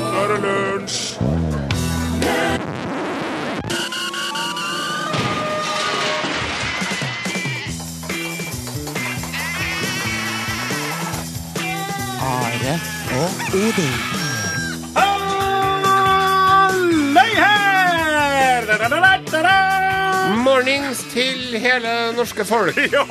nå er det lunsj! Are og Odin. Halløy her! Mornings til hele norske folk. Ja,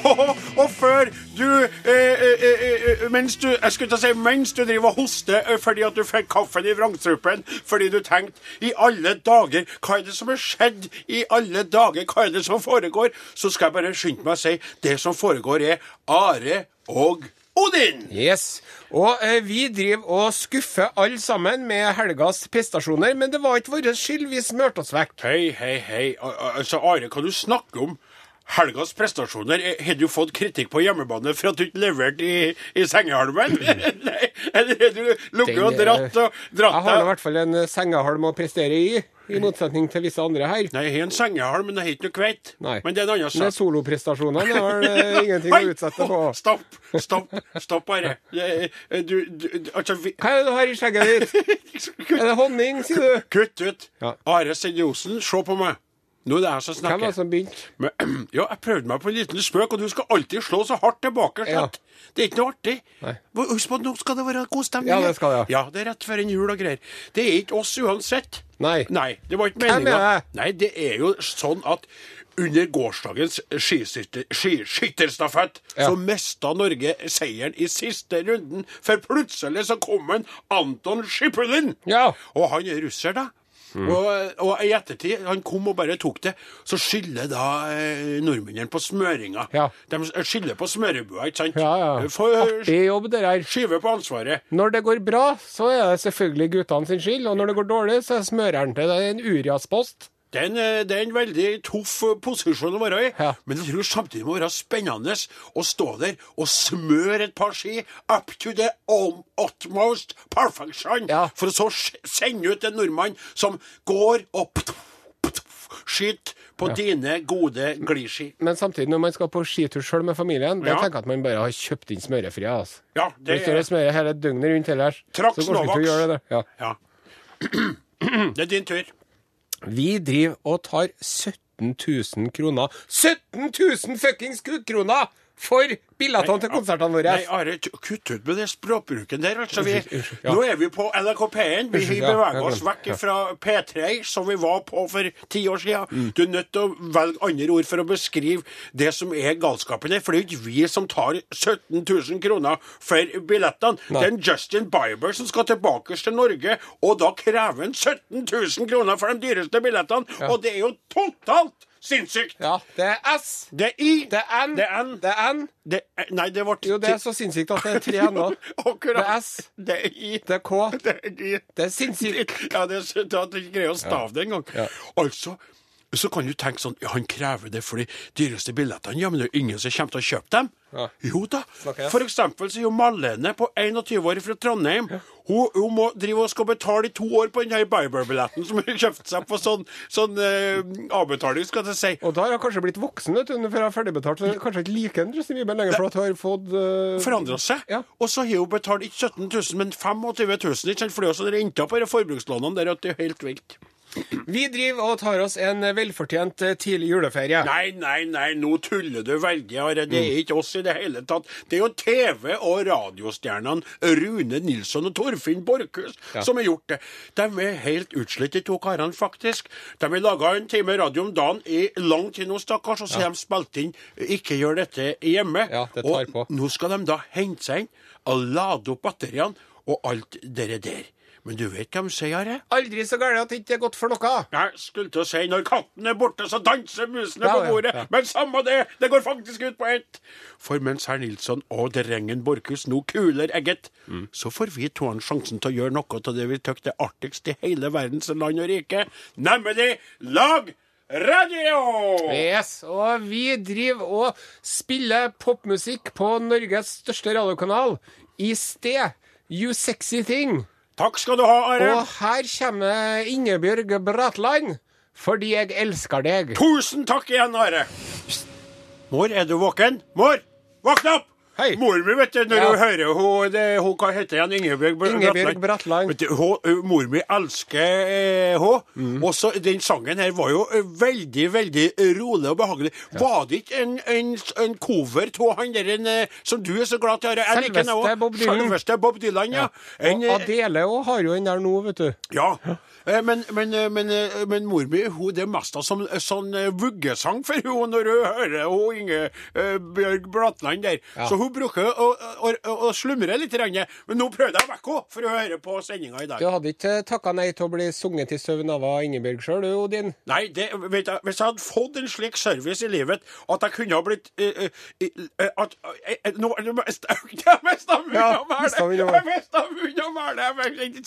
og, og før du, eh, eh, eh, eh, mens du Jeg skulle ikke si mens du driver og hoster eh, fordi at du fikk kaffen i vrangstrupen fordi du tenkte I alle dager, hva er det som har skjedd? I alle dager, hva er det som foregår? Så skal jeg bare skynde meg å si det som foregår, er Are og Odin. Yes. Og eh, vi driver og skuffer alle sammen med helgas prestasjoner, men det var ikke vår skyld vi smurte oss vekk. Hei, hei, hei. Al- al- Altså, Are, hva du snakker om? Helgas prestasjoner? Eh, Har du fått kritikk på hjemmebane for at du ikke leverte i, i sengehalmen? Nei, eller har du lukket og eh, dratt og dratt Jeg har i hvert fall en eh, sengehalm å prestere i, i motsetning til visse andre her. Nei, jeg har en sengehalm, men jeg har ikke noe kveit. Nei. Men det er en annen sak. soloprestasjonene har eh, ingenting å utsette på. Stopp, stopp, stopp bare. Eh, Du, du, altså, vi... Hva er det du har i skjegget ditt? Er det honning, sier du? Kutt ut. Ja. Are Sendiosen, se på meg. Nå er det jeg som Hvem var det som begynte? Men, ja, jeg prøvde meg på en liten spøk, og du skal alltid slå så hardt tilbake. Ja. Det er ikke noe artig. Nei. Husk på at nå skal det være god stemning. Ja, det skal det, ja. Ja, det er rett før en jul og greier. Det er ikke oss uansett. Nei. Nei, det var ikke meninga. det? Nei, det er jo sånn at under gårsdagens skiskytter- skiskytterstafett Ja. så mista Norge seieren i siste runden, for plutselig så kom en Anton Schipulin. Ja. Og han er russer, da. Og, og i ettertid, han kom og bare tok det, så skylder da eh, nordmennene på smøringa. Ja. De skylder på smørebua, ikke sant? Ja, ja. For Artig jobb, det der. Skyver på ansvaret. Når det går bra, så er det selvfølgelig guttene sin skyld, og når det går dårlig, så er smøreren til det en Urias-post. Det er, en, eh, det er en veldig tøff eh, posisjon å være i, Ja. men jeg tror samtidig må være spennende å stå der og smøre et par ski up to the utmost perfection, Ja. for å så sende ut en nordmann som går og skyter på dine gode gliski. Men samtidig, når man skal på skitur sjøl med familien, da tenker jeg at man bare har kjøpt inn smørefri. Altså. Ja, det Hvis du er, smører hele døgnet rundt ellers, så går det ikke å gjøre det. Ja. ja. det er din tur. Vi driver og tar 17 000 kroner. 17 000 fuckings kroner for billettene til konsertene våre! Nei, Are, kutt ut med den språkbruken der. Altså, vi, ja. Nå er vi på NRK P1. Vi ja, beveger oss vekk fra P3, som vi var på for ti år siden. Mm. Du er nødt til å velge andre ord for å beskrive det som er galskapen her. For det er jo ikke vi som tar 17 000 kroner for billettene. Det er en Justin Bieber som skal tilbake til Norge, og da krever han 17 000 kroner for de dyreste billettene. Og det er jo totalt sinnssykt! Ja, det er S. Det er I. Det er N. Det er N. Det er N. Det er, nei, det ble Jo, det er så sinnssykt at det er tre. Akkurat. Det er S. Det er I. Det er K. Det er I. Det er sinnssykt. Ja, det er så at du ikke greier å stave det engang. Ja. Altså, så kan du tenke sånn ja, Han krever det for de dyreste billettene. Ja, men det er jo ingen som kommer til å kjøpe dem. Ja. Jo da. Snakker? For eksempel så er jo Malene på 21 år fra Trondheim. Hun, hun må drive og skal betale i to år på den her Biber-billetten som hun kjøpte seg på sånn, sånn eh, avbetaling, skal jeg si. Og da har hun kanskje blitt voksen, vet du, før hun er ferdigbetalt. Så kanskje ikke liker den Justin Bieber lenger, for at hun har fått uh, forandra seg. Ja. Og så har hun betalt ikke 17 000, men 25 000. Ikke sant? For det er jo sånn renta på de forbrukslånene der at det er helt vilt. Vi driver og tar oss en velfortjent eh, tidlig juleferie. Nei, nei, nei, nå tuller du veldig, Are. Det er ikke oss i det hele tatt. Det er jo TV- og radiostjernene Rune Nilsson og Torfinn Borchhus som har gjort det. De er helt utslitt, de to karene, faktisk. De har laga en time radio om dagen i lang tid nå, stakkars, og så har de spilt inn 'Ikke gjør dette hjemme'. Ja, det tar og på. nå skal de da hente seg inn og lade opp batteriene og alt det der. Men du vet hva de sier, Are? Aldri så gærent at det ikke er godt for noe. Jeg skulle til å si når katten er borte, så danser musene Ja, på ja, bordet. ja. Men samme det, det går faktisk ut på ett. For mens herr Nilsson og drengen Borchhus nå kuler egget, Mm. så får vi to sjansen til å gjøre noe av det vi tykker er artigst i hele verdens land og rike, nemlig lag radio! Yes, og vi driver og spiller popmusikk på Norges største radiokanal i sted. You Sexy Thing. Takk skal du ha, Are. Og her kommer Ingebjørg Bratland. Fordi jeg elsker deg. Tusen takk igjen, Are. Mor, er du våken? Mor, våkne opp! Hei. Mor mi, vet du, når Ja. hun hører hun, det, hun Hva heter hun? Ingebjørg Br- Ingebjørg Bratland. Vet du, hun, mor mi elsker eh, hun. Mm. Og så den sangen her var jo veldig, veldig rolig og behagelig. Var det ikke en, en, en cover av han der en, som du er så glad til å høre? Selveste. Bob Dylan. Selveste Bob Dylan, ja. En, Og Adele òg har jo den der nå, vet du. ja. Eh, Men, men, men, men mor mi hun, det er mest av sånn, sånn eh, vuggesang for hun når hun hører hun Ingebjørg Bratland der. Ja. Så hun bruker å, å, å, å slumre litt. Men nå prøvde jeg å vekke henne for å høre på sendinga i dag. Du hadde ikke takka nei til å bli sunget i søvn av Ingebjørg sjøl, du, Odin? Nei, det, vet jeg, Hvis jeg hadde fått en slik service i livet at jeg kunne ha blitt eh, eh, eh, at, Nå mista Jeg mista munnen av mælet!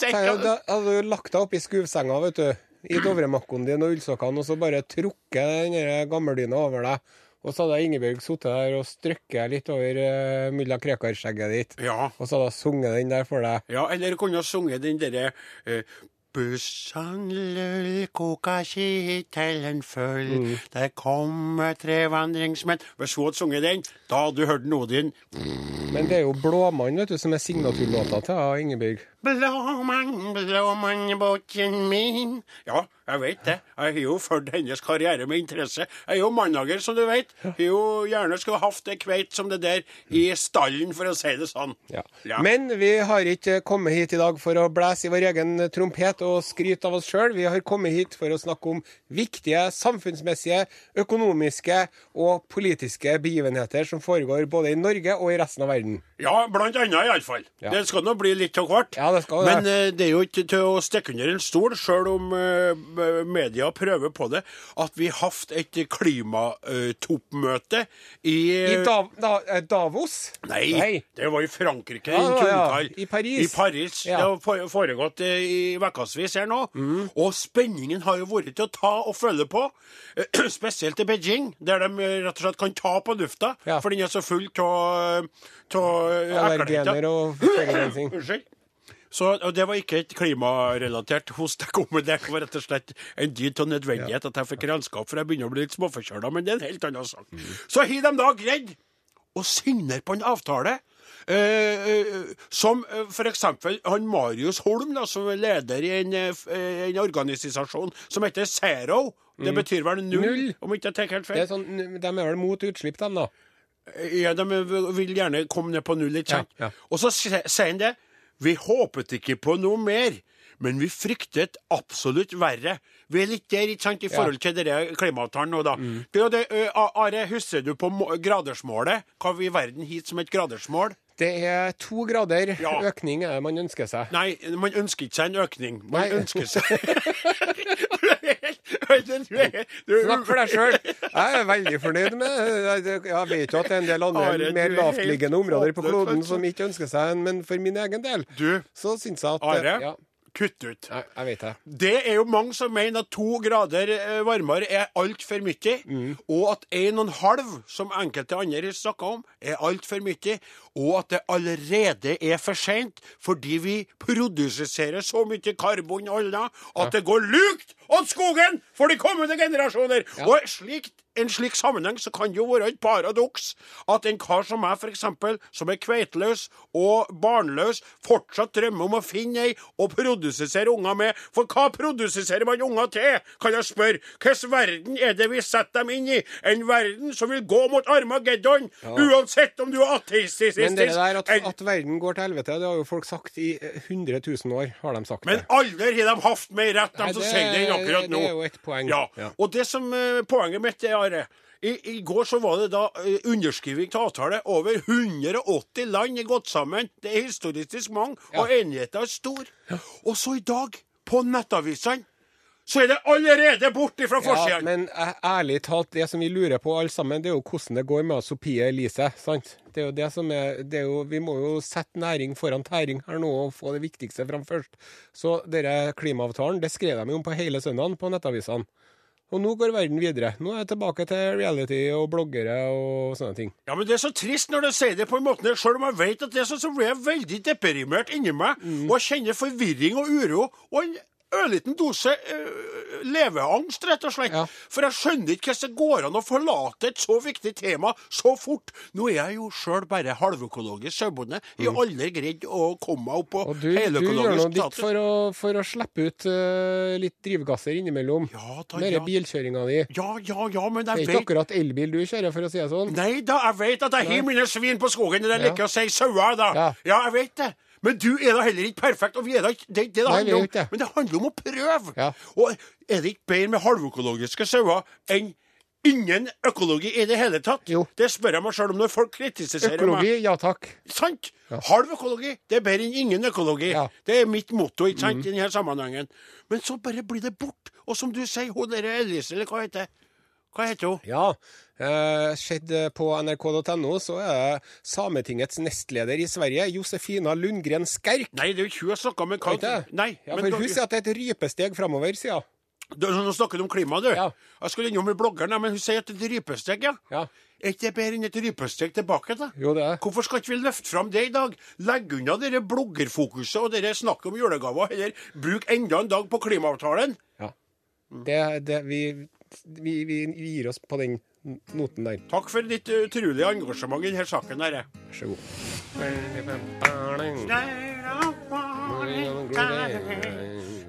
Da hadde du lagt deg oppi skuvsenga, vet du, i dovremakkoen din og ullsokkene, og så bare trukket den gammeldyna over deg. Og så hadde Ingebjørg sittet der og strøkket litt over uh, mulla Krekar-skjegget ditt. Ja. Og så hadde hun sunget den der for deg. Ja, eller kunne ha sunget den derre uh, Bussan lull, koka kittelen full, Mm. der kommer tre vandringsmenn Hvis hun hadde sunget den, da hadde du hørt Odin. Men det er jo Blåmann vet du, som er signaturlåta til Ingebjørg. Blåmann, blåmann båten min Ja, jeg vet det. Jeg har jo fulgt hennes karriere med interesse. Jeg er jo mannager, som du vet. Jeg har jo gjerne skulle hatt det kveit som det der i stallen, for å si det sånn. Ja. Ja. Men vi har ikke kommet hit i dag for å blæse i vår egen trompet og skryte av oss sjøl. Vi har kommet hit for å snakke om viktige samfunnsmessige, økonomiske og politiske begivenheter som foregår både i Norge og i resten av verden. Ja, blant annet iallfall. Ja. Det skal nå bli litt av hvert. Ja, det skal det. Men eh, det er jo ikke til å stikke under en stol, sjøl om eh, media prøver på det, at vi har hatt et klimatoppmøte i, I Dav da eh, Davos? Nei, det var i Frankrike, Ja, i var- ja. I Paris. I Paris. Ja. Det har foregått eh, i ukevis her nå. Mm. Og spenningen har jo vært til å ta og følge på. Spesielt i Beijing, der de eh, rett og slett kan ta på lufta. Ja. For den er så full av Allergener og forurensning. Unnskyld. Så Det var ikke et klimarelatert hos deg kommer det. Det var rett og slett en dyd av nødvendighet at jeg fikk renskap, for jeg begynner å bli litt småforkjøla. Men det er en helt annen sak. Så har de da greid å signere på en avtale. Eh, eh, som eh, eksempel han Marius Holm, da, som er leder i en, eh, eh, en organisasjon som heter Zero. Det betyr vel null, Null. om ikke jeg tar helt Det feil. er sånn, de er vel mot utslipp, de, da. Ja, de vil gjerne komme ned på null, litt kjent Ja, ja. Og så sier han det. Vi håpet ikke på noe mer, men vi fryktet absolutt verre. Vi er litt der, ikke sant, i forhold til denne klimaavtalen nå, da. Mm. Det, det, Are, husker du på gradersmålet? Hva vi i verden hit som et gradersmål? Det er to grader Ja. økning er det man ønsker seg. Nei, man ønsker ikke seg en økning. Man Nei. ønsker seg Snakk for deg sjøl. Jeg er veldig fornøyd med Jeg vet jo at det er en del andre Are, mer er lavtliggende områder på kloden som ikke ønsker seg en, men for min egen del Du, så syns jeg at Are, Ja, kutt ut. jeg, jeg vet det. Det er jo mange som mener at to grader eh, varmere er altfor mye, og at en og en halv, som enkelte andre snakker om, er altfor mye, og at det allerede er for seint fordi vi produserer så mye karbon alle at det går lukt åt skogen for de kommende generasjoner. Og slikt en slik sammenheng så kan det jo være et paradoks at en kar som meg, eksempel, som er kveiteløs og barnløs, fortsatt drømmer om å finne ei å produsere unger med. For hva produserer man unger til, kan jeg spørre. Hvilken verden er det vi setter dem inn i? En verden som vil gå mot Armageddon, uansett om du er ateistisk Men det der at, en- at verden går til helvete, det har jo folk sagt i eh, 100 000 år. har de sagt Men det. aldri har de hatt mer rett, de som sier det akkurat nå. det er jo et poeng. Ja. Ja. Og det som eh, poenget mitt er, Are i, I går så var det da uh, underskriving til avtale. Over 180 land er gått sammen. Det er historisk mange, og enigheten er stor. Og så i dag, på nettavisene, så er det allerede borte fra Ja, men eh, ærlig talt, det som vi lurer på alle sammen, det er jo hvordan det går med Sophie Elise. sant? Det er jo det som er, det er jo, Vi må jo sette næring foran tæring her nå og få det viktigste fram først. Så denne klimaavtalen det skrev de jo om på hele søndagen på nettavisene. Og nå går verden videre. Nå er jeg tilbake til reality og bloggere og sånne ting. Ja, men Det er så trist når du sier det på en måte, selv om jeg vet at det er sånn, så blir jeg veldig deprimert inni meg. Mm. Og jeg kjenner forvirring og uro. Og en ørliten dose uh, leveangst, rett og slett. Ja. For jeg skjønner ikke hvordan det går an å forlate et så viktig tema så fort. Nå er jeg jo sjøl bare halvøkologisk sauebonde. Jeg har aldri greid å komme meg opp på heløkologisk Og du, gjør noe ditt for å, for å slippe ut uh, litt drivgasser innimellom. Ja da, Med ja. bilkjøringa di. Ja, ja, ja, men Det er ikke vet akkurat elbil du kjører, for å si det sånn. Nei da, jeg vet at jeg har mine svin på skogen, Det er Ja. liker å si sauer, da. Ja. Ja, jeg vet det. Men du er da heller ikke perfekt, og vi er da ikke det, det det handler er om. det. Men det handler om å prøve. Ja. Og er det ikke bedre med halvøkologiske sauer enn ingen økologi i det hele tatt? Jo. Det spør jeg meg sjøl om når folk kritiserer meg. Økologi, ja takk. Sant? Halv økologi, det er bedre enn ingen økologi. Ja. Mm. Det er mitt motto ikke sant, i denne sammenhengen. Men så bare blir det bort. Og som du sier, hun der Elise, eller hva heter Hva heter hun? Ja. Eh, Skjedd på nrk.no, så er det Sametingets nestleder i Sverige, Josefina Lundgren Skerk. Nei, det er jo ikke hun jeg snakker om. Vet? Nei, Ja, men for hun sier at det er et rypesteg framover, sier hun. Du, nå snakker du om klima, du. Ja. Jeg skulle innom bloggeren, men hun sier at det er et rypesteg, ja. Ja. Er ikke det bedre enn et rypesteg tilbake, da? Jo, det er. Hvorfor skal ikke vi løfte fram det i dag? Legge unna dere bloggerfokuset og dere snakket om julegaver, eller bruk enda en dag på klimaavtalen? Ja. Det, det, vi, vi, vi gir oss på den noten der. Takk for ditt utrolige engasjement i denne saken. Vær så god.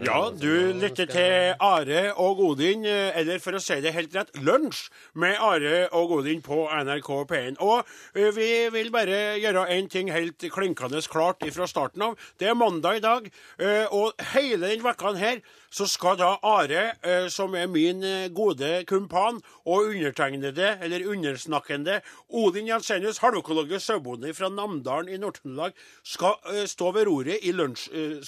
Ja, du lytter til Are og Odin, eh, eller for å si det helt rett, Lunsj med Are og Odin på NRK P1. Og eh, vi vil bare gjøre en ting helt klinkende klart fra starten av. Det er mandag i dag, eh, og hele den vekkan her så skal da Are, som er min gode kumpan, og undertegnede, eller undersnakkende, Odin Jensenius, halvøkologisk sauebonde fra Namdalen i Nord-Trøndelag, skal stå ved roret i lunsjskuta. Eh,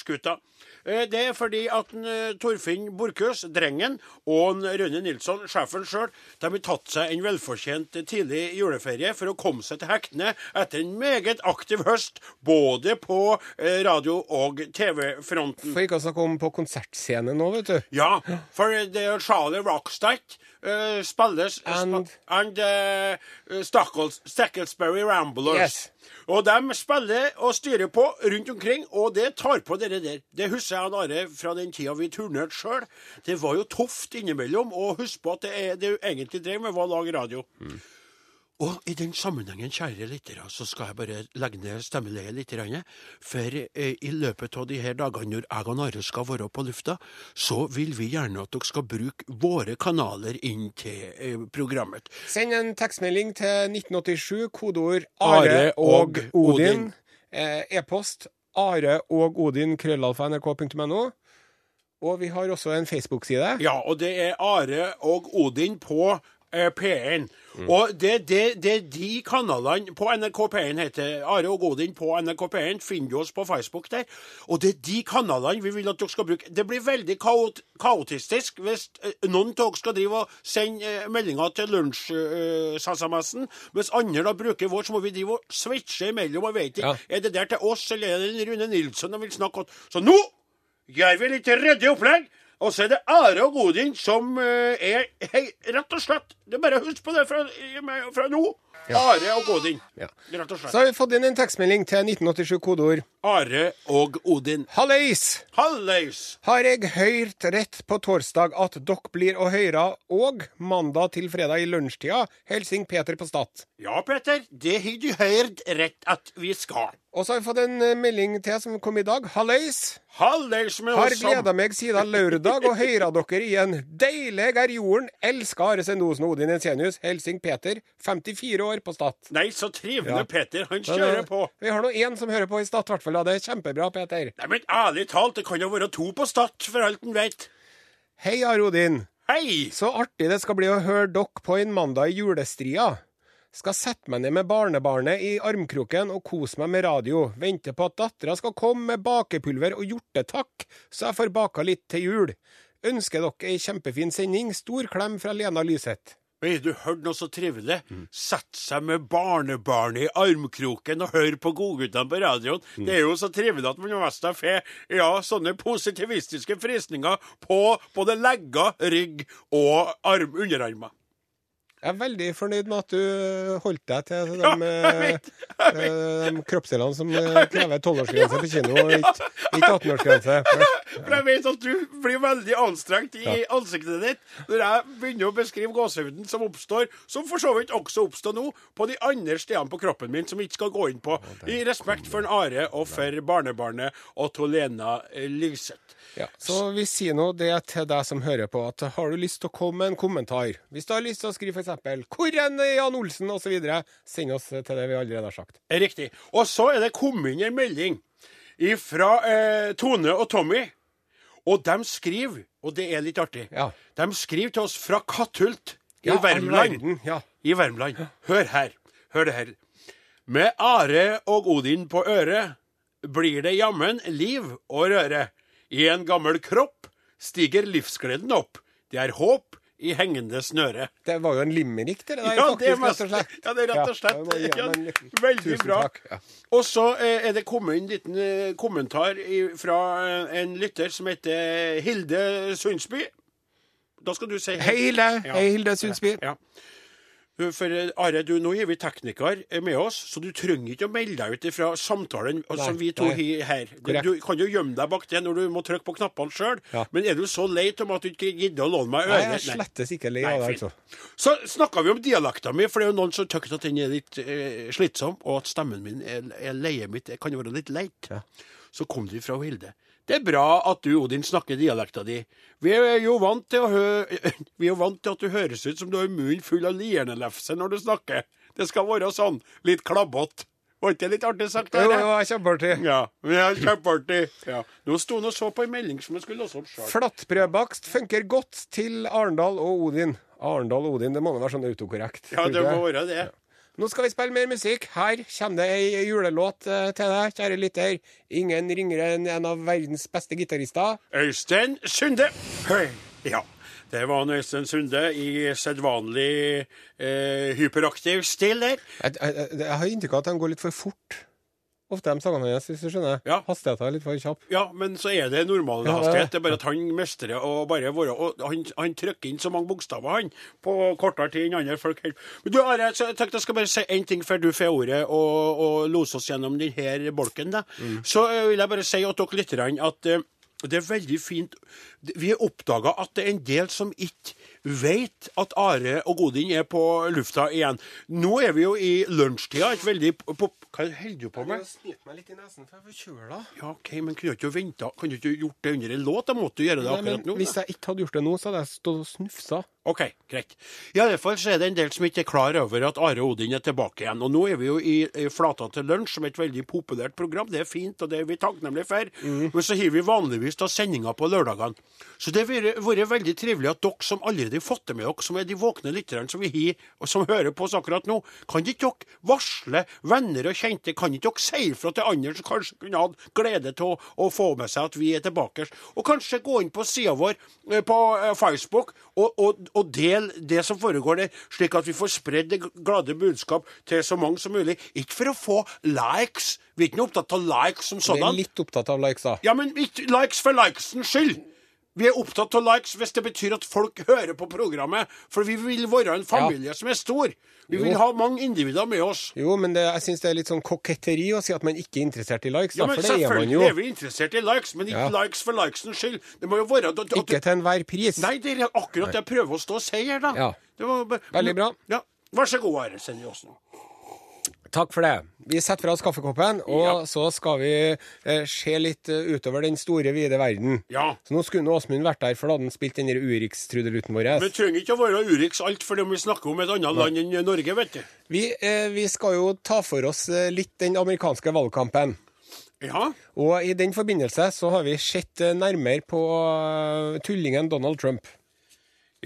Det er fordi at eh, Torfinn Borchhus, drengen, og Rønne Nilsson, sjefen sjøl, har tatt seg en velfortjent tidlig juleferie for å komme seg til hektene etter en meget aktiv høst, både på eh, radio- og TV-fronten. For ikke å snakke om på konsertscene nå, vet du. Ja, for det er Charlie Rockstack uh, spilles And- sp and uh, Stackles, Stackelsbury Ramblers. Yes. Og de spiller og styrer på rundt omkring, og det tar på dere der. Det husker jeg og Are fra den tida vi turnerte sjøl. Det var jo tøft innimellom, og husk på at det, er, det du egentlig drev med, var å lage radio. Og i den sammenhengen, kjære lyttere, så skal jeg bare legge ned stemmeleiet litt. For eh, i løpet av de her dagene når jeg og Are skal være på lufta, så vil vi gjerne at dere skal bruke våre kanaler inn til eh, programmet. Send en tekstmelding til 1987, kodeord Are Are og og Odin. Odin. Eh, E-post are og Odin, krøllalfa nrk.no. Og vi har også en Facebook-side. Ja, og det er Are og Odin på eh, P1. Og det, det, det er de kanalene på NRK P1 heter Are og Godin på NRK P1. Finner du oss på Facebook der. Og det er de kanalene vi vil at dere skal bruke. Det blir veldig kaot, kaotistisk hvis eh, noen av dere skal drive og sende eh, meldinger til lunsj-SMS-en, mens andre da bruker vår, så må vi drive og switche imellom og vet ikke. Ja. Er det der til oss, eller er det Rune Nilsson de vil snakke om? Så nå gjør vi litt ryddig opplegg. Og så er det Are og Godin som eh, er hei, rett og slett Det er bare å huske på det fra, fra nå. Are og Odin. Ja. Rett og slett. Så har vi fått inn en tekstmelding til 1987, kodeord Are og Odin. Halløys! Halløys! Har jeg hørt rett på torsdag at dere blir å høre og mandag til fredag i lunsjtida? Helsing Peter på Stad. Ja, Peter, det har du hørt rett at vi skal. Og så har vi fått en eh, melding til som kom i dag. Halløys! Halløys med oss Har gleda meg siden lørdag og høyra dere igjen. Deilig er jorden. Elsker Are Sendosen og Odin Ensenius. Helsing Peter, 54 år på Stad. Nei, så trivende Ja. Peter. Han kjører eh, på. Vi har nå én som hører på i Stad, i hvert fall. Det er kjempebra, Peter. Nei, men ærlig talt, det kan jo være to på Stad, for alt en vet. Hei, Arodin. Hei! Så artig det skal bli å høre dere på en mandag i julestria. Skal sette meg ned med barnebarnet i armkroken og kose meg med radio. Vente på at dattera skal komme med bakepulver og hjortetakk, så jeg får baka litt til jul. Ønsker dere ei kjempefin sending. Stor klem fra Lena Lyseth. Har du hørt noe så trivelig? Sett seg med barnebarnet i armkroken og hør på Godguttene på radioen. Det er jo så trivelig at man mest får ja, sånne positivistiske frisninger på både legger, rygg og arm, underarmer. Jeg er veldig fornøyd med at du holdt deg til de, Ja, jeg vet, jeg vet. eh, de kroppsdelene som eh, krever 12-årsgrense på kino, og ikke, ikke 18-årsgrense. For jeg vet at du blir veldig anstrengt i ansiktet ditt når jeg begynner å beskrive gåsehuden som oppstår, som for så vidt også oppstår nå, på de andre stedene på kroppen min som vi ikke skal gå inn på, i respekt for en Are og for barnebarnet og Tolena Lyseth. Ja, så vi sier nå det til deg som hører på, at har du lyst til å komme med en kommentar, hvis du har lyst til å skrive f.eks. 'Hvor er Jan Olsen?' osv., send oss til det vi allerede har sagt. Riktig. Og så er det kommet inn en melding fra eh, Tone og Tommy. Og de skriver, og det er litt artig, Ja. de skriver til oss fra Katthult i Ja, Värmland. ja. I Värmland. Hør her. Hør det her. Med Are og Odin på øret blir det jammen liv og røre. I en gammel kropp stiger livsgleden opp. Det er håp i hengende snøre. Det var jo en limerick, det der, Ja, faktisk, det mest- rett og slett. ja, det er rett og slett. Ja, Ja, ham veldig bra. takk, ja. Og så eh, er det kommet en liten eh, kommentar i, fra eh, en lytter som heter Hilde Sundsby. Da skal du si Hei, Hilde. Ja. Hei, Hilde Sundsby. Ja. For eh, Are, du, nå har vi tekniker eh, med oss, så du trenger ikke å melde deg ut fra samtalen nei, som vi to har her. Du, du kan jo gjemme deg bak det når du må trykke på knappene sjøl. Ja. Men er du så lei om at du ikke gidder å låne meg Nei, jeg er slettes ikke lei av det, altså. Så snakka vi om dialekta mi, for det er jo noen som syns at den er litt eh, slitsom, og at stemmen min er, er leiet mitt det kan jo være litt leit. Ja. Så kom det fra Hilde. Det er bra at du, Odin, snakker dialekta di. Vi er jo vant til, vant til at du høres ut som du har munnen full av liernelefse når du snakker. Det skal være sånn litt klabbete. Var ikke det litt artig sagt? Jo, jo, kjempeartig. Ja, ja kjempeartig. Ja. Nå sto han og så på en melding som jeg skulle låse opp sjøl. Flatbrødbakst funker godt til Arendal og Odin. Arendal og Odin, det må da være sånn autokorrekt. Ja, det må være det. Nå skal vi spille mer musikk. Her kommer det ei julelåt eh, til deg, kjære lytter. Ingen ringere enn en av verdens beste gitarister. Øystein Sunde. Høy. Ja. Det var han, Øystein Sunde i sedvanlig eh, hyperaktiv stil der. Jeg, jeg, jeg har inntrykk av at de går litt for fort. Ofte de sangene hans, hvis du skjønner. Ja. Hastigheten er litt for kjapp. Ja, men så er det normal Ja, det det. hastighet. Det er bare at han mestrer å bare være og han, han trykker inn så mange bokstaver, han, på kortere tid enn andre folk. Men du, Are, jeg tenkte jeg skal bare si én ting før du får ordet og, og lose oss gjennom denne bolken. Da. Mm. Så eh, vil jeg bare si at dere lytterne at eh, det er veldig fint Vi har oppdaga at det er en del som ikke vet at Are og Godin er på lufta igjen. Nå er vi jo i lunsjtida. Et veldig på, Hva holder du på med? snytt meg litt i nesen, for jeg er forkjøla. Ja, ok, men kunne du ikke venta? Kunne du ikke gjort det under en låt? Da måtte du gjøre det Nei, akkurat nå. hvis jeg ikke hadde gjort det nå, så hadde jeg stått og snufsa. OK, greit. I alle fall så er det en del som ikke er klar over at Are Odin er tilbake igjen. Og nå er vi jo i, i Flata til lunsj, som er et veldig populært program. Det er fint, og det er vi takknemlige for. Mm. Men så har vi vanligvis da sendinger på lørdagene. Så det har vært- veldig trivelig at dere som allerede har fått det med dere, som er de våkne lytterne som vi har, og som hører på oss akkurat nå, kan ikke dere varsle venner og kjente? Kan ikke dere si ifra til andre som kanskje kunne hatt glede å, å få med seg at vi er tilbake? Og kanskje gå inn på sida vår eh, på eh, Facebook og, og, og del det som foregår der, slik at vi får spredd det glade budskap til så mange som mulig. Ikke for å få likes. Vi er ikke opptatt av likes som Vi er litt opptatt av likes, da. Ja, men ikke likes for likesens skyld. Vi er opptatt av likes hvis det betyr at folk hører på programmet. For vi vil være en familie som er stor. Vi vil ha mange individer med oss. Jo, men det, jeg syns det er litt sånn koketteri å si at man ikke er interessert i likes, Ja, men for det er man Selvfølgelig er vi interessert i likes, men ikke Ja. likes for likesens skyld. Det må jo være at, at, Ikke til enhver pris. Nei, det er akkurat det jeg prøver å stå og si her, da. Ja. Det var Veldig bra. Ja. Vær så god, Are Senje Åsen. Takk for det. Vi setter fra oss kaffekoppen, og Ja. så skal vi eh, se litt eh, utover den store, vide verden. Ja. Så nå skulle Åsmund vært der, for da hadde han spilt den Urix-trudeluten vår. Men det trenger ikke å være Urix alt om vi snakker om et annet land enn Norge, vet du. Vi, eh, vi skal jo ta for oss eh, litt den amerikanske valgkampen. Ja. Og i den forbindelse så har vi sett eh, nærmere på eh, tullingen Donald Trump.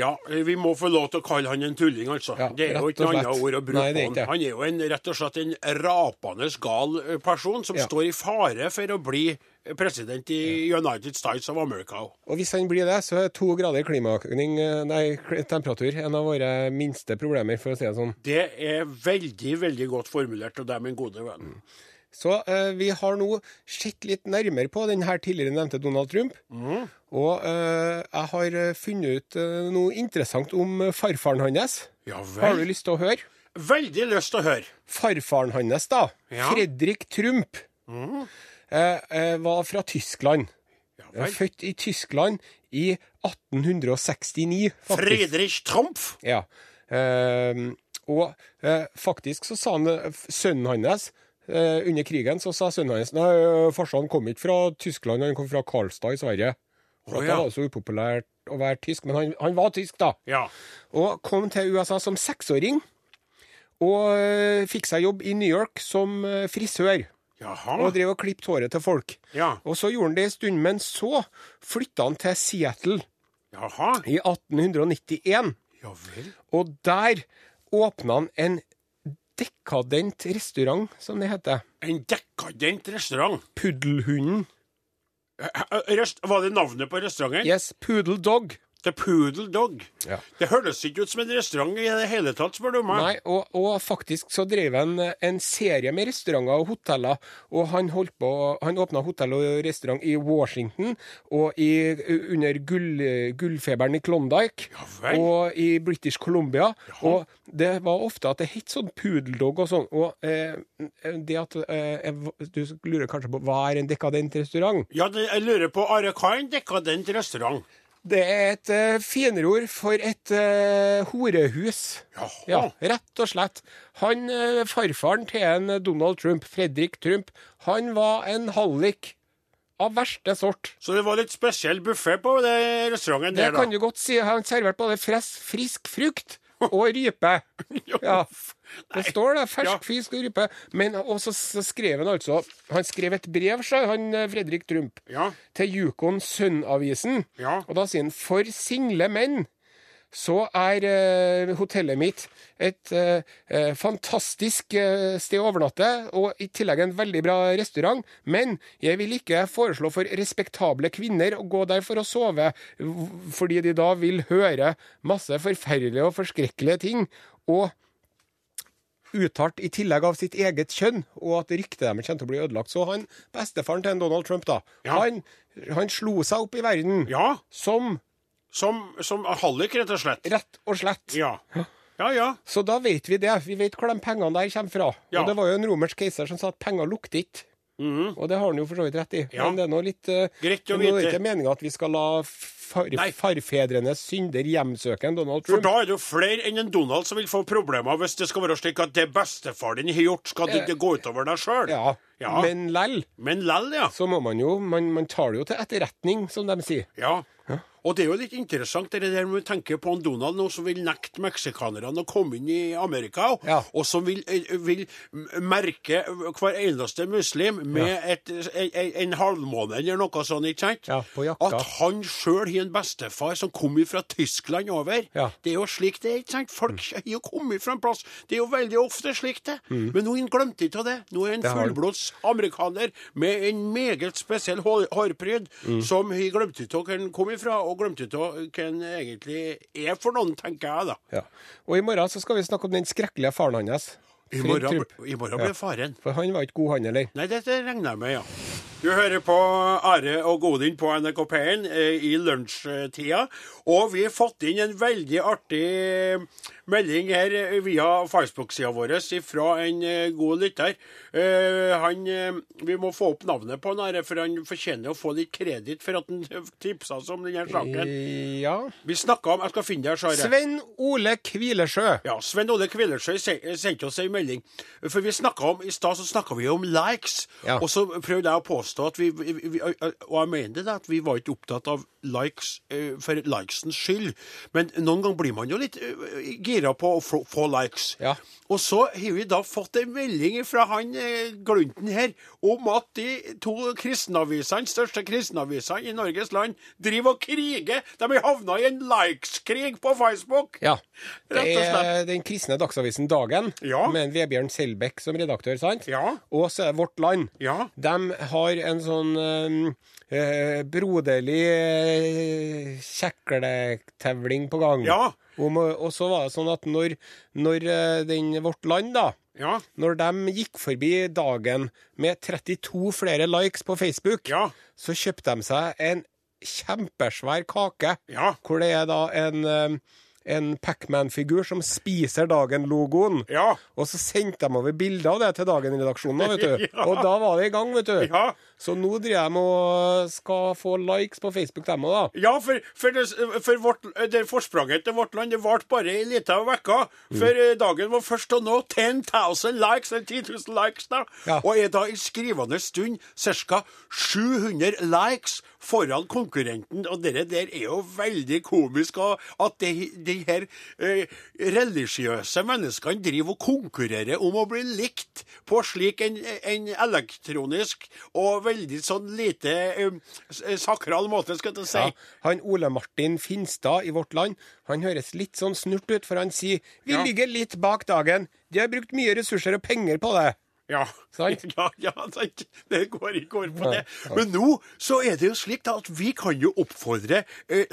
Ja, vi må få lov til å kalle han en tulling, altså. Ja, det er jo ikke noe annet ord å bruke Nei, på han. Han er jo en, rett og slett en rapende gal eh, person som Ja. står i fare for å bli president i United States of America. Og hvis han blir det, så er to grader klimaøkning, eh, nei, temperatur, en av våre minste problemer, for å si det sånn. Det er veldig, veldig godt formulert og det er min gode venn. Så eh, vi har nå sett litt nærmere på den her tidligere nevnte Donald Trump. Og eh, jeg har eh, funnet ut eh, noe interessant om eh, farfaren hans. Ja Har du lyst til å høre? Veldig lyst til å høre. Farfaren hans, da, Ja. Fredrik Trump, eh, eh, var fra Tyskland. Ja. Født i Tyskland i 1869, faktisk. Friedrich Trumpf. Ja. Og faktisk så sa han, sønnen hans eh, under krigen så sa sønnen hans Nei, eh, farsan kom ikke fra Tyskland, han kom fra Karlstad i Sverige. For oh, ja. Det var så upopulært å være tysk, men han, han var tysk, da. Ja. Og kom til USA som seksåring. Og eh, fikk seg jobb i New York som eh, frisør. Jaha. Og drev og klippet håret til folk. Ja. Og så gjorde han det en stund, men så flytta han til Seattle Jaha. i 1891. Ja vel. Og der åpna han en dekadent restaurant, som det heter. En dekadent restaurant. Puddelhunden. Var det navnet på restauranten? Yes, Poodle Dog. The Poodle Dog. Ja. Det høres ikke ut som en restaurant i det hele tatt, spør du meg. Nei, og, og faktisk så drev han en serie med restauranter og hoteller. Og han holdt på Han åpna hotell og restaurant i Washington og i, under gull, gullfeberen i Klondyke. Ja og i British Columbia. Og det var ofte at det het sånn Poodle Dog og sånn. Og eh, det at eh, Du lurer kanskje på hva er en dekadent restaurant? Ja, det, jeg lurer på, Are, hva er en dekadent restaurant? Det er et uh, finord for et uh, horehus. Jaha. Ja, rett og slett. Han, uh, Farfaren til en Donald Trump, Fredrik Trump, han var en hallik av verste sort. Så det var litt spesiell buffé på restauranten Det der, da? kan du godt si. Han serverte både fres, frisk frukt og rype. Ja. Det står det. Fersk fisk og rype. Men og så skrev han altså Han skrev et brev, sa han eh, Fredrik Trump, Ja. til Yukon Sønn-avisen. Ja. Og da sier han for single menn så er eh, hotellet mitt et eh, eh, fantastisk sted å overnatte, og i tillegg en veldig bra restaurant. Men jeg vil ikke foreslå for respektable kvinner å gå der for å sove, fordi de da vil høre masse forferdelige og forskrekkelige ting. Og uttalt i tillegg av sitt eget kjønn, og at ryktet deres kommer til å bli ødelagt. Så han, bestefaren til Donald Trump, da, Ja. han, han slo seg opp i verden ja. som Som, som hallik, rett og slett. rett og slett. Ja. Ja, ja. Så da vet vi det. Vi vet hvor de pengene der kommer fra. Ja. Og det var jo en romersk keiser som sa at penger lukter ikke. Og det har han jo for så vidt rett i. Ja. Men det er nå litt uh, Greit å er det er ikke meninga at vi skal la far, farfedrenes synder hjemsøke en Donald Trump. For da er det jo flere enn en Donald som vil få problemer hvis det skal være slik at det bestefar din har gjort, skal det ikke gå utover deg sjøl. Ja, Ja. men lell Men lell, ja. så må man jo man, man tar det jo til etterretning, som de sier. Ja. Ja. Og det er jo litt interessant det der når vi tenker på en Donald nå som vil nekte meksikanerne å komme inn i Amerika, Ja. og som vil, eh, vil merke hver eneste muslim med et, en, en halvmåne eller noe sånt, ikke sant? Ja, på jakka. At han sjøl har en bestefar som kom fra Tyskland over. Ja. Det er jo slik det er, ikke sant? Folk har jo kommet fra en plass. Det er jo veldig ofte slik det. Men nå har han glemt ikke av det. Nå er han Mm. Han. fullblods amerikaner med en meget spesiell hår, hårpryd, Mm. som har glemt ut av hvor han kom ifra, og glemt ut av hva han egentlig er for noen, tenker jeg da. Ja. Og i morgen så skal vi snakke om den skrekkelige faren hans. I morgen, i morgen blir faren. For han var ikke god, han heller. Nei, dette regner jeg med, ja. Du hører på Are og Godin på NRK P1 eh, i lunsjtida. Og vi har fått inn en veldig artig melding her eh, via Facebook-sida vår fra en eh, god lytter. Eh, han, eh, vi må få opp navnet på han, Are, for han fortjener å få litt kreditt for at han tipsa oss om denne saken. Ja. Vi snakka om Jeg skal finne det, Sare. Sven Ole Kvilesjø. Ja, Sven Ole Kvilesjø sendte oss en melding. For vi snakket om, I stad så snakka vi om likes. Ja. Og så prøvde jeg å påstå at vi, vi, vi Og jeg mener det, at vi var ikke opptatt av likes eh, for likesens skyld. Men noen ganger blir man jo litt eh, gira på å få, likes. Ja. Og så har vi da fått en melding fra han eh, Glunten her om at de to kristenavisene, største kristenavisene i Norges land, driver og kriger. De har havna i en likes-krig på Facebook. Ja. Det er den kristne dagsavisen Dagen, Ja. med Vebjørn Selbekk som redaktør, sant? Ja. Og så er det Vårt Land. Ja. De har en sånn eh, broderlig eh, kjekletevling på gang. Ja. Om, og så var det sånn at når, når eh, den Vårt Land da Ja. Når de gikk forbi dagen med 32 flere likes på Facebook, Ja. så kjøpte de seg en kjempesvær kake, Ja. hvor det er da en, en Pacman-figur som spiser Dagen-logoen. Ja. Og så sendte de over bilder av det til Dagen-redaksjonen, vet du. Ja. Og da var det i gang, vet du. Ja. Så nå driver de og skal få likes på Facebook, dem òg, da. Ja, for, for, det, for vårt, det forspranget til vårt land det varte bare ei lita uke. For mm. dagen var først å nå 10 000 likes, eller 10 000 likes, da. Og er da i skrivende stund ca. 700 likes foran konkurrenten. Og det der er jo veldig komisk, at at de, de her eh, religiøse menneskene driver og konkurrerer om å bli likt på slik en, en elektronisk og veldig sånn lite um, sakral måte, skal jeg si. Ja. Han Ole Martin Finstad i Vårt Land han høres litt sånn snurt ut, for han sier vi Ja. ligger litt bak dagen. De har brukt mye ressurser og penger på det. Ja. Sant? ja, ja. Det går ikke går på det. Men nå så er det jo slik da at vi kan jo oppfordre eh,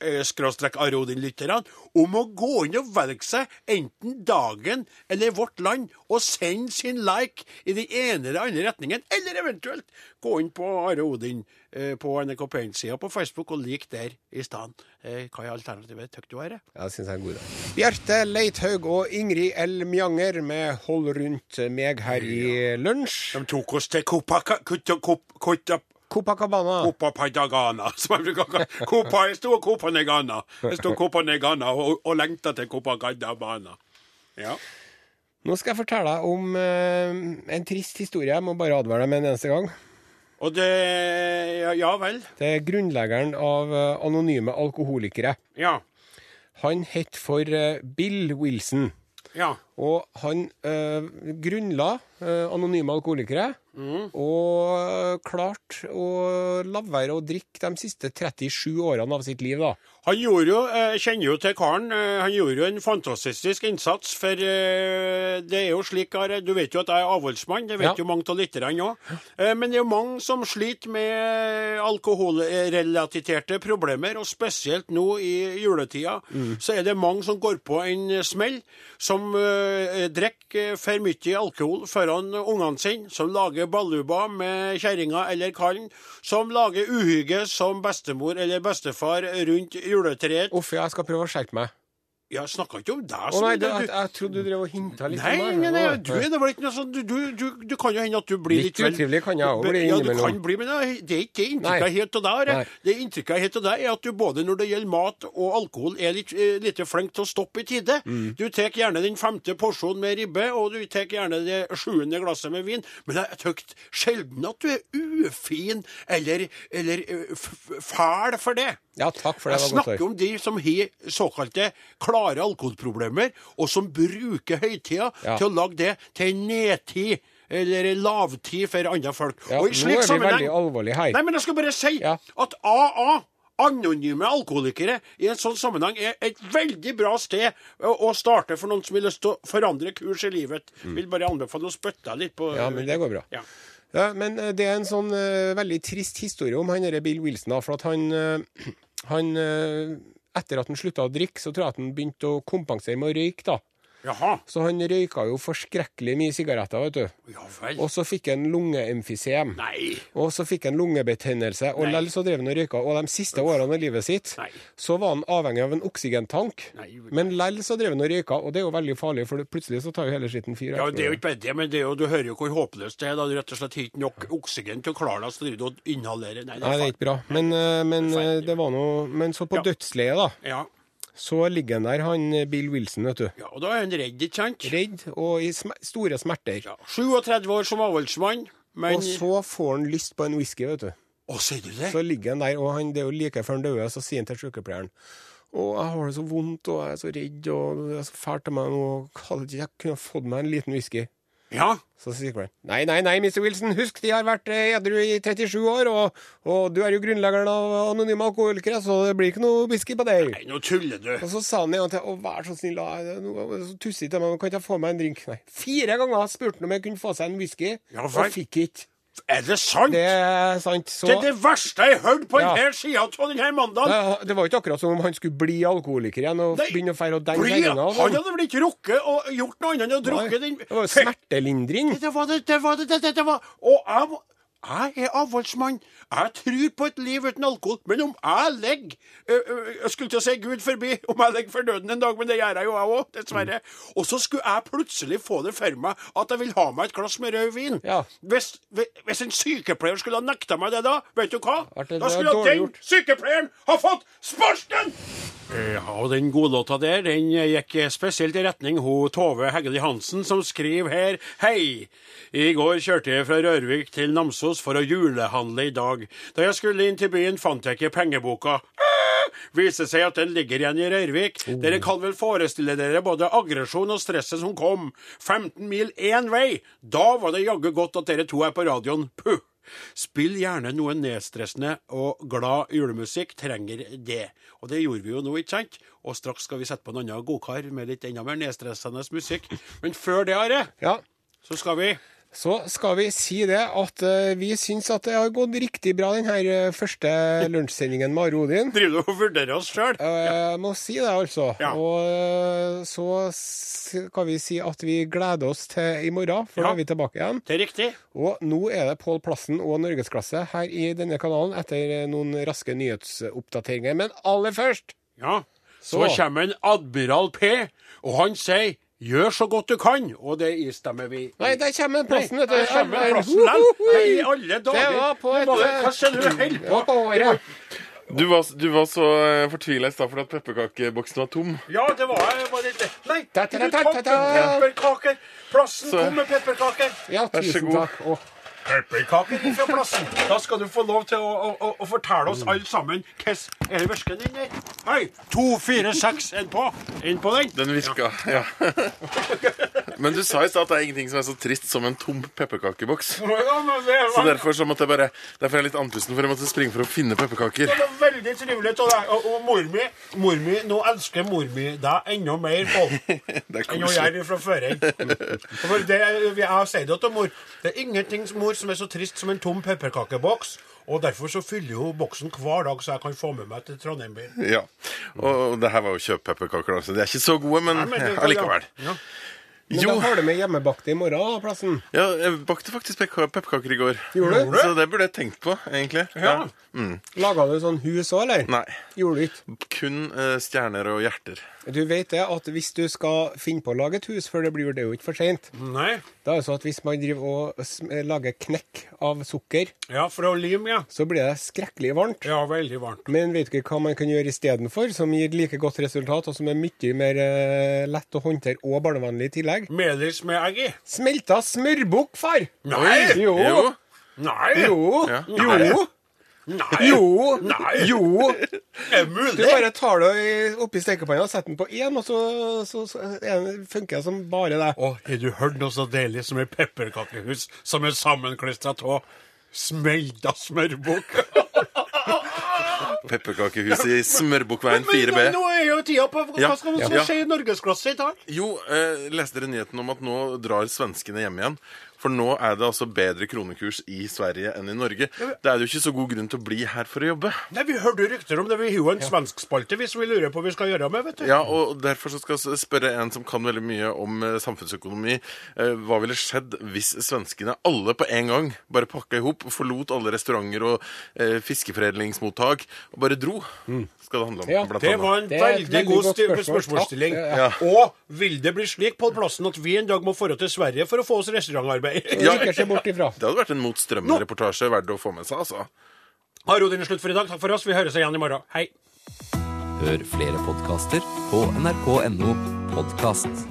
lunsj-arodin-lytterne om å gå inn og velge seg enten Dagen eller Vårt Land og sende sin like i den ene eller andre retningen, eller eventuelt gå inn på Are Odin eh, på NRK Paint-sida på Facebook og lik der i stedet. Eh, hva er alternativet, tykker du? Ja, det syns jeg er god idé. Bjarte Leithaug og Ingrid L. Mjanger med Hold rundt meg her i lunsj. De tok oss til Kopaka... Kop- Kutta- Copacabana. Copapadagana, som jeg bruker å kalle Copa, Jeg sto Copa Copanegana Jeg sto Copanegana og, og lengta til Copacabana. Ja. Nå skal jeg fortelle deg om eh, en trist historie. Jeg må bare advare deg med en eneste gang. Og det Ja, ja vel. Det er grunnleggeren av eh, Anonyme alkoholikere. Ja. Han het for eh, Bill Wilson. Ja. Og han eh, grunnla eh, Anonyme Alkoholikere, og klarte å la være å drikke de siste 37 årene av sitt liv, da. Han gjorde jo, jeg kjenner jo til karen, eh, han gjorde jo en fantastisk innsats, for eh, det er jo slik, du vet jo at jeg er avholdsmann, det vet Ja. jo mange av lytterne òg. Men det er jo mange som sliter med alkoholrelaterte problemer, og spesielt nå i juletida, så er det mange som går på en smell, som eh, drikker for mye alkohol foran ungene sine, som lager baluba med kjerringa eller kallen, som lager uhygge som bestemor eller bestefar rundt juletreet. Uff, jeg skal prøve å skjerpe meg. Jeg snakka ikke om deg. Å nei, det- jeg, jeg trodde du drev og hinta litt nei, om meg. nei, nei, du det vel ikke noe sånn du, du, du, du kan jo hende at du blir Litt litt vel- utrivelig kan jeg også bli innimellom. Ja, du kan bli, men det er ikke det inntrykket jeg har av deg. Det inntrykket jeg har av deg, er at du både når det gjelder mat og alkohol, er litt, eh, litt flink til å stoppe i tide. Mm. Du tar gjerne den femte porsjonen med ribbe, og du tar gjerne det sjuende glasset med vin, men jeg tykt sjelden at du er ufin eller, eller eh, fæl for det. Ja, takk for det. Jeg det var godt snakker å om de som har såkalte klare alkoholproblemer, og som bruker høytida Ja. til å lage det til en nedtid eller en lavtid for andre folk. Ja, Og i nå er vi sammenheng- veldig alvorlige her. Nei, men jeg skal bare si Ja. at AA Anonyme alkoholikere i en sånn sammenheng er et veldig bra sted å starte for noen som vil lyst til å forandre kurs i livet. Vil bare anbefale å spytte litt på Mm. Ja, men det går bra. Ja. Ja, men eh, det er en sånn uh, veldig trist historie om han Bill Wilson. da, For at han, uh, han uh, Etter at han slutta å drikke, så tror jeg at han begynte å kompensere med å røyke. da. Jaha. Så han røyka jo forskrekkelig mye sigaretter, vet du. Ja vel. Og så fikk han lungeemfysem. Nei. Og så fikk han lungebetennelse, og lell så drev han og røyka. Og de siste årene av livet sitt Nei. så var han avhengig av en oksygentank. Nei. Men lell så drev han og røyka, og det er jo veldig farlig, for plutselig så tar jo hele skitten fyr. Ja. Det er jo ikke bare det, men det er jo, du hører jo hvor håpløst det er. da Du rett og slett ikke nok oksygen til å klare deg, så driver du og inhalerer. Nei, det Nei, det er er ikke bra. Men, eh, men det, det var noe Men så på Ja. dødsleiet, da, Ja. Så ligger han der, han eh, Bill Wilson, vet du. ja, og da er han redd, ikke sant? Redd og i sm store smerter. Ja. 37 år som avholdsmann, men Og så får han lyst på en whisky, vet du. Å, sier du det? Så ligger han der, og han, det er jo like før han dør, så sier han til sykepleieren å, jeg har det så vondt, og jeg er så redd, og det er så fælt av meg, hadde ikke jeg kunne fått meg en liten whisky. Ja. Så sier sykepleieren nei, nei, nei, Mr. Wilson, husk, de har vært eh, edru i 37 år, og, og du er jo grunnleggeren av Anonyme Alkoholikere, så det blir ikke noe whisky på deg. Nei, nå tuller du. Og så sa han igjen til å vær så snill, da, så tussig til meg, kan ikke jeg få meg en drink? Nei. Fire ganger spurte han om jeg kunne få seg en whisky, Ja, og fikk ikke. Er det sant? Det er sant. Så Det er det verste jeg har hørt på Ja. denne sida av denne mandagen. det, det var ikke akkurat som om han skulle bli alkoholiker igjen og begynne å feire og denge sengene. han hadde vel ikke rukket å gjort noe annet enn å drukke den Det var jo smertelindring. Det var det, det var det, det, var Og jeg, jeg er avholdsmann. Jeg tror på et liv uten alkohol. Men om jeg ligger Jeg skulle til å si Gud forbi om jeg ligger for døden en dag, men det gjør jeg jo, jeg òg, dessverre. Og så skulle jeg plutselig få det for meg at jeg vil ha meg et glass med rød vin. Ja. Hvis, hvis en sykepleier skulle ha nekta meg det da, vet du hva? Det- Da skulle den gjort. sykepleieren ha fått sparken! Ja, og den godlåta der, den gikk spesielt i retning ho Tove Heggeli Hansen, som skriver her Hei! I går kjørte jeg fra Rørvik til Namsos for å julehandle i dag. Da jeg skulle inn til byen, fant jeg ikke pengeboka. Ah! Viser seg at den ligger igjen i Rørvik. Dere kan vel forestille dere både aggresjon og stresset som kom. 15 mil én vei! Da var det jaggu godt at dere to er på radioen. Puh! Spill gjerne noe nedstressende og glad julemusikk, trenger det. Og det gjorde vi jo nå, ikke sant? Og straks skal vi sette på en annen godkar med litt enda mer nedstressende musikk. Men før det, Are, Ja. så skal vi Så skal vi si det at eh, vi syns at det har gått riktig bra, den her eh, første lunsjsendingen med Are Odin. du og vurdere oss sjøl. Jeg må si det, altså. Ja. Og eh, så skal vi si at vi gleder oss til i morgen, for da er vi tilbake igjen. Det er riktig. Og nå er det Pål Plassen og Norgesklasse her i denne kanalen etter eh, noen raske nyhetsoppdateringer. Men aller først Ja. Så, Så. kommer en Admiral P, og han sier 'gjør så godt du kan', og det istemmer vi. Nei, der kommer plassen, vet du. Der kommer plassen. Nei, I alle dager. Det var på et, hva- skjer du holder på? på året? Du var, du var så fortvila i stad fordi at pepperkakeboksen var tom. Ja, det var jeg. Var det, nei, du tok pepperkaker. Plassen kom med pepperkaker. Ja, tusen takk. takk. Å, Pepperkaker fra plassen. Da skal du få lov til å, å, å, å fortelle oss alle sammen hvordan er det værsken din der. Hei, to, fire, seks, en på. Inn på den. Den virka, ja. Men du sa i stad at det er ingenting som er så trist som en tom pepperkakeboks. Ja, Så derfor så måtte jeg bare Derfor er jeg litt andpusten, for jeg måtte springe for å finne pepperkaker. det var veldig trivelig av deg. Og, og mor mi, mor mi, nå elsker mor mi deg enda mer på er enn hun gjør fra før. Det, jeg sier det til mor. Det er ingenting mor som er så trist som en tom pepperkakeboks. Og derfor så fyller hun boksen hver dag, så jeg kan få med meg til Trondheim by. Ja. Og det her var jo kjøpepepperkaker, så de er ikke så gode, men Nei, men det- allikevel. Ja. Men Jo. da har du med hjemmebakte i morgen, da, plassen. Ja, jeg bakte faktisk pepperkaker i går. Gjorde du? Så det burde jeg tenkt på, egentlig. Ja. Laga du sånn hus òg, eller? Nei. Gjorde du ikke? Kun uh, stjerner og hjerter. Du vet det at hvis du skal finne på å lage et hus, for det blir det jo ikke for seint. Da er det sånn at hvis man driver og lager knekk av sukker, Ja, fra lim, ja. så blir det skrekkelig varmt. Ja, veldig varmt. Men vet du ikke hva man kan gjøre istedenfor, som gir like godt resultat, og som er mye mer eh, lett å håndtere og barnevennlig i tillegg? Melis med egg i. Smelta smørbukk, far! Nei! Jo! Jo. Nei! Jo! Ja. Jo! Nei! Jo! Nei! Jo! Er mulig. Du bare tar det oppi stekepanna og setter den på én, og så, så, så er funker det som bare det. Å, har du hørt noe så deilig som et pepperkakehus som er sammenklistra av smelta smørbukk? Pepperkakehuset i Smørbukkveien 4B. Nå er jo tida på Hva skal vi Ja. skje i norgesklasse i dag? Jo, eh, leste dere nyheten om at nå drar svenskene hjem igjen? For nå er det altså bedre kronekurs i Sverige enn i Norge. Det er jo ikke så god grunn til å bli her for å jobbe. Nei, Vi hørte rykter om det. Vi har jo en svenskspalte hvis vi lurer på hva vi skal gjøre med, vet du. Ja, og Derfor så skal jeg spørre en som kan veldig mye om eh, samfunnsøkonomi. Eh, hva ville skjedd hvis svenskene alle på en gang bare pakka i hop, forlot alle restauranter og eh, fiskeforedlingsmottak og bare dro? Skal det handle om. Ja, blant Det var en Det veldig veldig god spørsmål. spørsmålsstilling. Ja. Og vil det bli slik på plassen at vi en dag må dra til Sverige for å få oss restaurantarbeid? Ja. Bort ifra. Det hadde vært en motstrømmende-reportasje verdt å få med seg, altså. Har Odin slutt for i dag. Takk for oss. Vi høres igjen i morgen. Hei. Hør flere podkaster på nrk.no podkast.